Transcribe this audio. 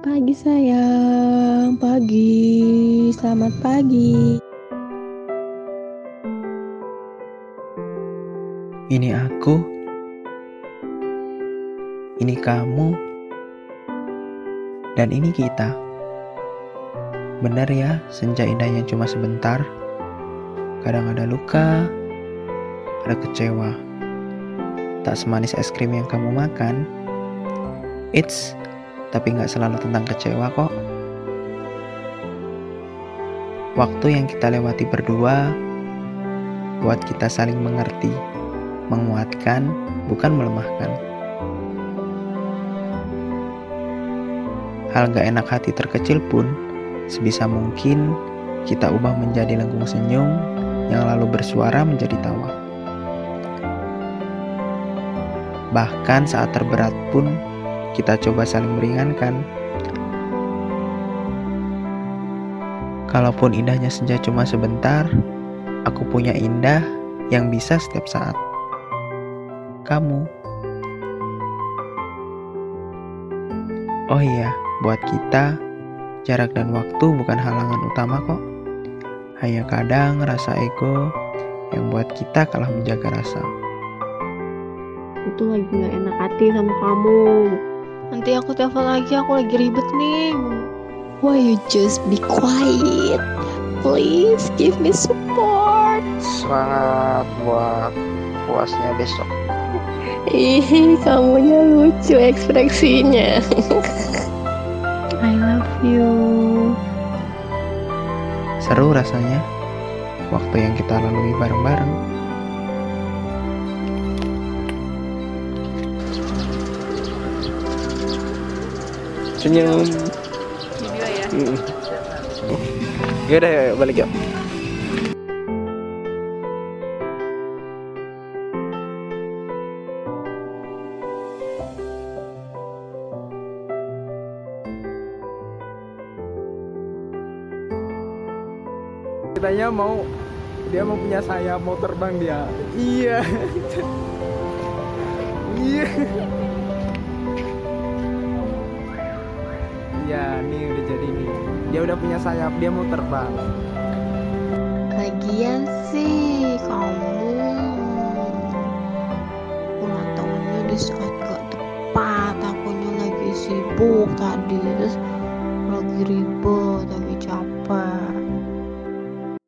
Pagi sayang, pagi, selamat pagi. Ini aku, ini kamu, dan ini kita. Benar ya, senja indahnya cuma sebentar. Kadang ada luka, ada kecewa. Tak semanis es krim yang kamu makan. It's tapi nggak selalu tentang kecewa kok. Waktu yang kita lewati berdua buat kita saling mengerti, menguatkan, bukan melemahkan. Hal gak enak hati terkecil pun sebisa mungkin kita ubah menjadi lengkung senyum yang lalu bersuara menjadi tawa. Bahkan saat terberat pun kita coba saling meringankan. Kalaupun indahnya senja cuma sebentar, aku punya indah yang bisa setiap saat. Kamu. Oh iya, buat kita, jarak dan waktu bukan halangan utama kok. Hanya kadang rasa ego yang buat kita kalah menjaga rasa. Itu lagi gak enak hati sama kamu. Nanti aku telepon lagi, aku lagi ribet nih. Why you just be quiet? Please give me support. Semangat buat puasnya besok. Ih, kamunya lucu ekspresinya. I love you. Seru rasanya waktu yang kita lalui bareng-bareng. Senyum. Video ya. Mm. Ya yuk, balik yuk. Kitanya mau dia mau punya sayap mau terbang dia. Iya. Iya. ya nih udah jadi nih. Dia udah punya sayap dia mau terbang lagian sih kamu ulang tahunnya di saat gak tepat akunya lagi sibuk tadi. Terus